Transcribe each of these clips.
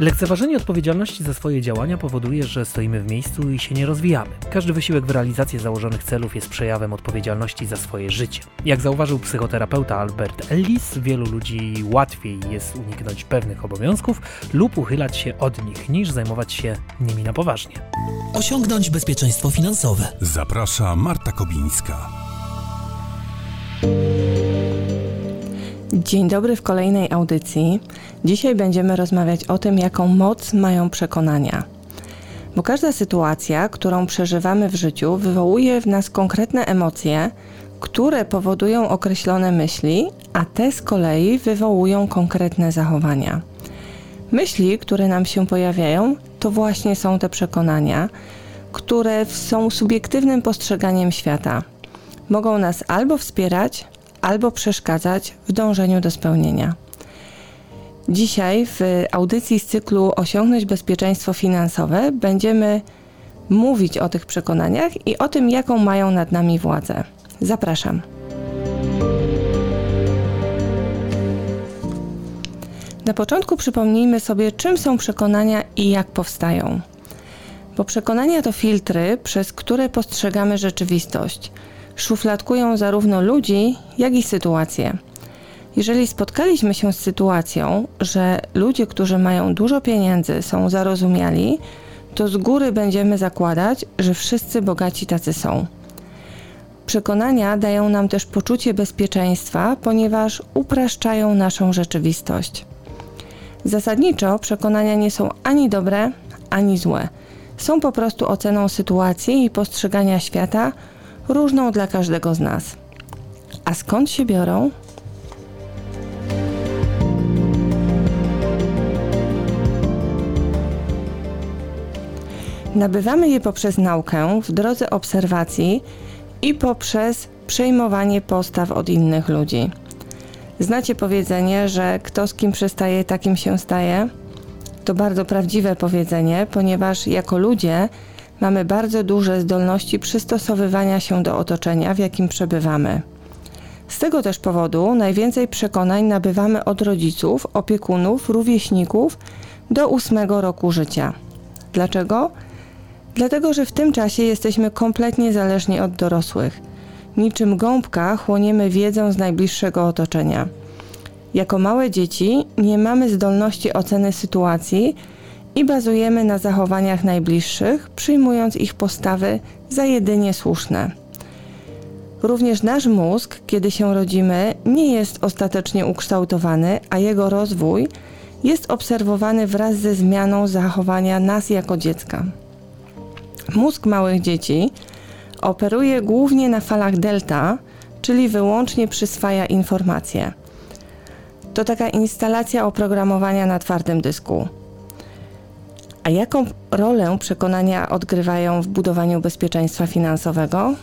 Lekceważenie odpowiedzialności za swoje działania powoduje, że stoimy w miejscu i się nie rozwijamy. Każdy wysiłek w realizację założonych celów jest przejawem odpowiedzialności za swoje życie. Jak zauważył psychoterapeuta Albert Ellis, wielu ludzi łatwiej jest uniknąć pewnych obowiązków lub uchylać się od nich, niż zajmować się nimi na poważnie. Osiągnąć bezpieczeństwo finansowe. Zaprasza Marta Kobińska. Dzień dobry w kolejnej audycji. Dzisiaj będziemy rozmawiać o tym, jaką moc mają przekonania. Bo każda sytuacja, którą przeżywamy w życiu, wywołuje w nas konkretne emocje, które powodują określone myśli, a te z kolei wywołują konkretne zachowania. Myśli, które nam się pojawiają, to właśnie są te przekonania, które są subiektywnym postrzeganiem świata. Mogą nas albo wspierać, albo przeszkadzać w dążeniu do spełnienia. Dzisiaj w audycji z cyklu Osiągnąć bezpieczeństwo finansowe będziemy mówić o tych przekonaniach i o tym, jaką mają nad nami władzę. Zapraszam. Na początku przypomnijmy sobie, czym są przekonania i jak powstają. Bo przekonania to filtry, przez które postrzegamy rzeczywistość. Szufladkują zarówno ludzi, jak i sytuacje. Jeżeli spotkaliśmy się z sytuacją, że ludzie, którzy mają dużo pieniędzy, są zarozumiali, to z góry będziemy zakładać, że wszyscy bogaci tacy są. Przekonania dają nam też poczucie bezpieczeństwa, ponieważ upraszczają naszą rzeczywistość. Zasadniczo przekonania nie są ani dobre, ani złe. Są po prostu oceną sytuacji i postrzegania świata różną dla każdego z nas. A skąd się biorą? Nabywamy je poprzez naukę, w drodze obserwacji i poprzez przejmowanie postaw od innych ludzi. Znacie powiedzenie, że kto z kim przystaje, takim się staje? To bardzo prawdziwe powiedzenie, ponieważ jako ludzie mamy bardzo duże zdolności przystosowywania się do otoczenia, w jakim przebywamy. Z tego też powodu najwięcej przekonań nabywamy od rodziców, opiekunów, rówieśników do ósmego roku życia. Dlaczego? Dlatego, że w tym czasie jesteśmy kompletnie zależni od dorosłych. Niczym gąbka chłoniemy wiedzę z najbliższego otoczenia. Jako małe dzieci nie mamy zdolności oceny sytuacji i bazujemy na zachowaniach najbliższych, przyjmując ich postawy za jedynie słuszne. Również nasz mózg, kiedy się rodzimy, nie jest ostatecznie ukształtowany, a jego rozwój jest obserwowany wraz ze zmianą zachowania nas jako dziecka. Mózg małych dzieci operuje głównie na falach delta, czyli wyłącznie przyswaja informacje. To taka instalacja oprogramowania na twardym dysku. Jaką rolę przekonania odgrywają w budowaniu bezpieczeństwa finansowego?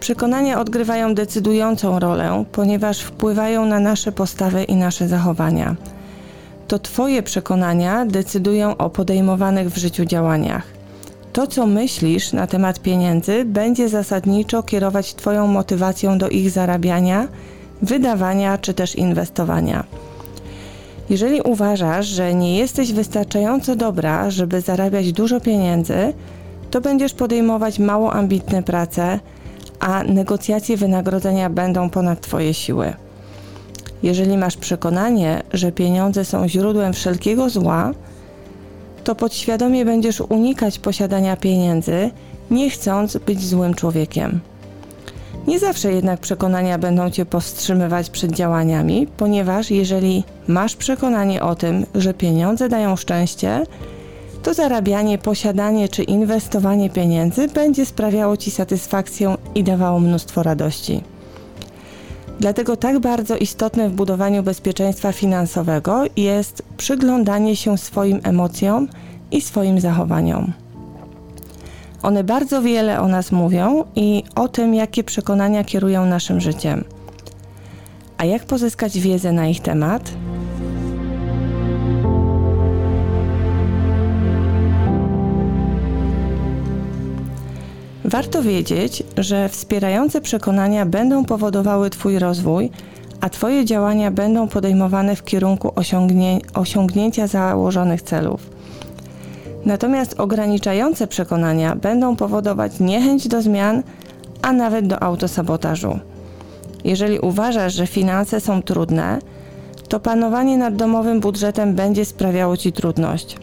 Przekonania odgrywają decydującą rolę, ponieważ wpływają na nasze postawy i nasze zachowania. To Twoje przekonania decydują o podejmowanych w życiu działaniach. To, co myślisz na temat pieniędzy, będzie zasadniczo kierować Twoją motywacją do ich zarabiania, wydawania czy też inwestowania. Jeżeli uważasz, że nie jesteś wystarczająco dobra, żeby zarabiać dużo pieniędzy, to będziesz podejmować mało ambitne prace, a negocjacje wynagrodzenia będą ponad Twoje siły. Jeżeli masz przekonanie, że pieniądze są źródłem wszelkiego zła, to podświadomie będziesz unikać posiadania pieniędzy, nie chcąc być złym człowiekiem. Nie zawsze jednak przekonania będą cię powstrzymywać przed działaniami, ponieważ jeżeli masz przekonanie o tym, że pieniądze dają szczęście, to zarabianie, posiadanie czy inwestowanie pieniędzy będzie sprawiało ci satysfakcję i dawało mnóstwo radości. Dlatego tak bardzo istotne w budowaniu bezpieczeństwa finansowego jest przyglądanie się swoim emocjom i swoim zachowaniom. One bardzo wiele o nas mówią i o tym, jakie przekonania kierują naszym życiem. A jak pozyskać wiedzę na ich temat? Warto wiedzieć, że wspierające przekonania będą powodowały Twój rozwój, a Twoje działania będą podejmowane w kierunku osiągnię osiągnięcia założonych celów. Natomiast ograniczające przekonania będą powodować niechęć do zmian, a nawet do autosabotażu. Jeżeli uważasz, że finanse są trudne, to panowanie nad domowym budżetem będzie sprawiało Ci trudność.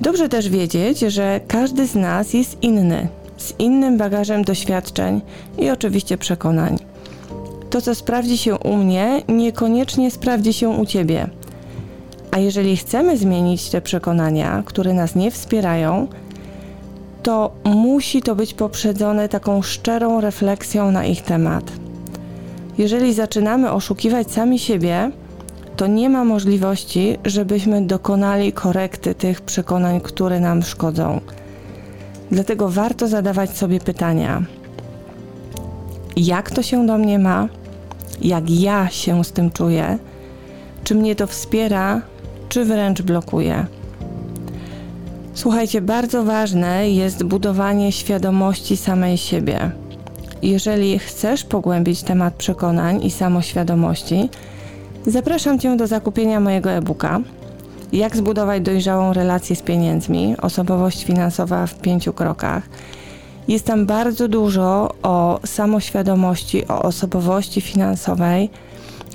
Dobrze też wiedzieć, że każdy z nas jest inny, z innym bagażem doświadczeń i oczywiście przekonań. To, co sprawdzi się u mnie, niekoniecznie sprawdzi się u Ciebie. A jeżeli chcemy zmienić te przekonania, które nas nie wspierają, to musi to być poprzedzone taką szczerą refleksją na ich temat. Jeżeli zaczynamy oszukiwać sami siebie, to nie ma możliwości, żebyśmy dokonali korekty tych przekonań, które nam szkodzą. Dlatego warto zadawać sobie pytania: jak to się do mnie ma? Jak ja się z tym czuję? Czy mnie to wspiera, czy wręcz blokuje? Słuchajcie, bardzo ważne jest budowanie świadomości samej siebie. Jeżeli chcesz pogłębić temat przekonań i samoświadomości, zapraszam Cię do zakupienia mojego e-booka Jak zbudować dojrzałą relację z pieniędzmi osobowość finansowa w pięciu krokach. Jest tam bardzo dużo o samoświadomości, o osobowości finansowej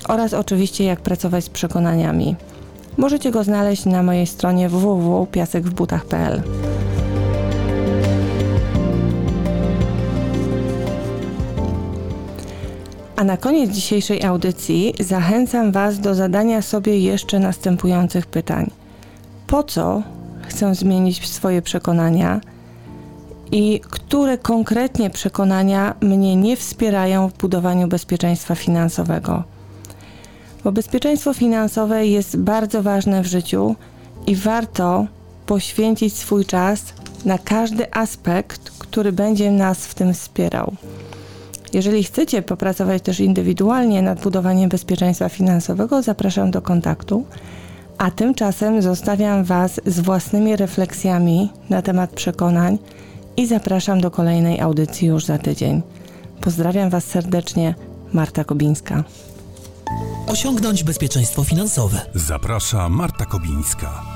oraz oczywiście jak pracować z przekonaniami. Możecie go znaleźć na mojej stronie www.piasekwbutach.pl. A na koniec dzisiejszej audycji zachęcam Was do zadania sobie jeszcze następujących pytań. Po co chcę zmienić swoje przekonania i które konkretnie przekonania mnie nie wspierają w budowaniu bezpieczeństwa finansowego? Bo bezpieczeństwo finansowe jest bardzo ważne w życiu i warto poświęcić swój czas na każdy aspekt, który będzie nas w tym wspierał. Jeżeli chcecie popracować też indywidualnie nad budowaniem bezpieczeństwa finansowego, zapraszam do kontaktu. A tymczasem zostawiam Was z własnymi refleksjami na temat przekonań i zapraszam do kolejnej audycji już za tydzień. Pozdrawiam Was serdecznie, Marta Kobińska. Osiągnąć bezpieczeństwo finansowe. Zaprasza Marta Kobińska.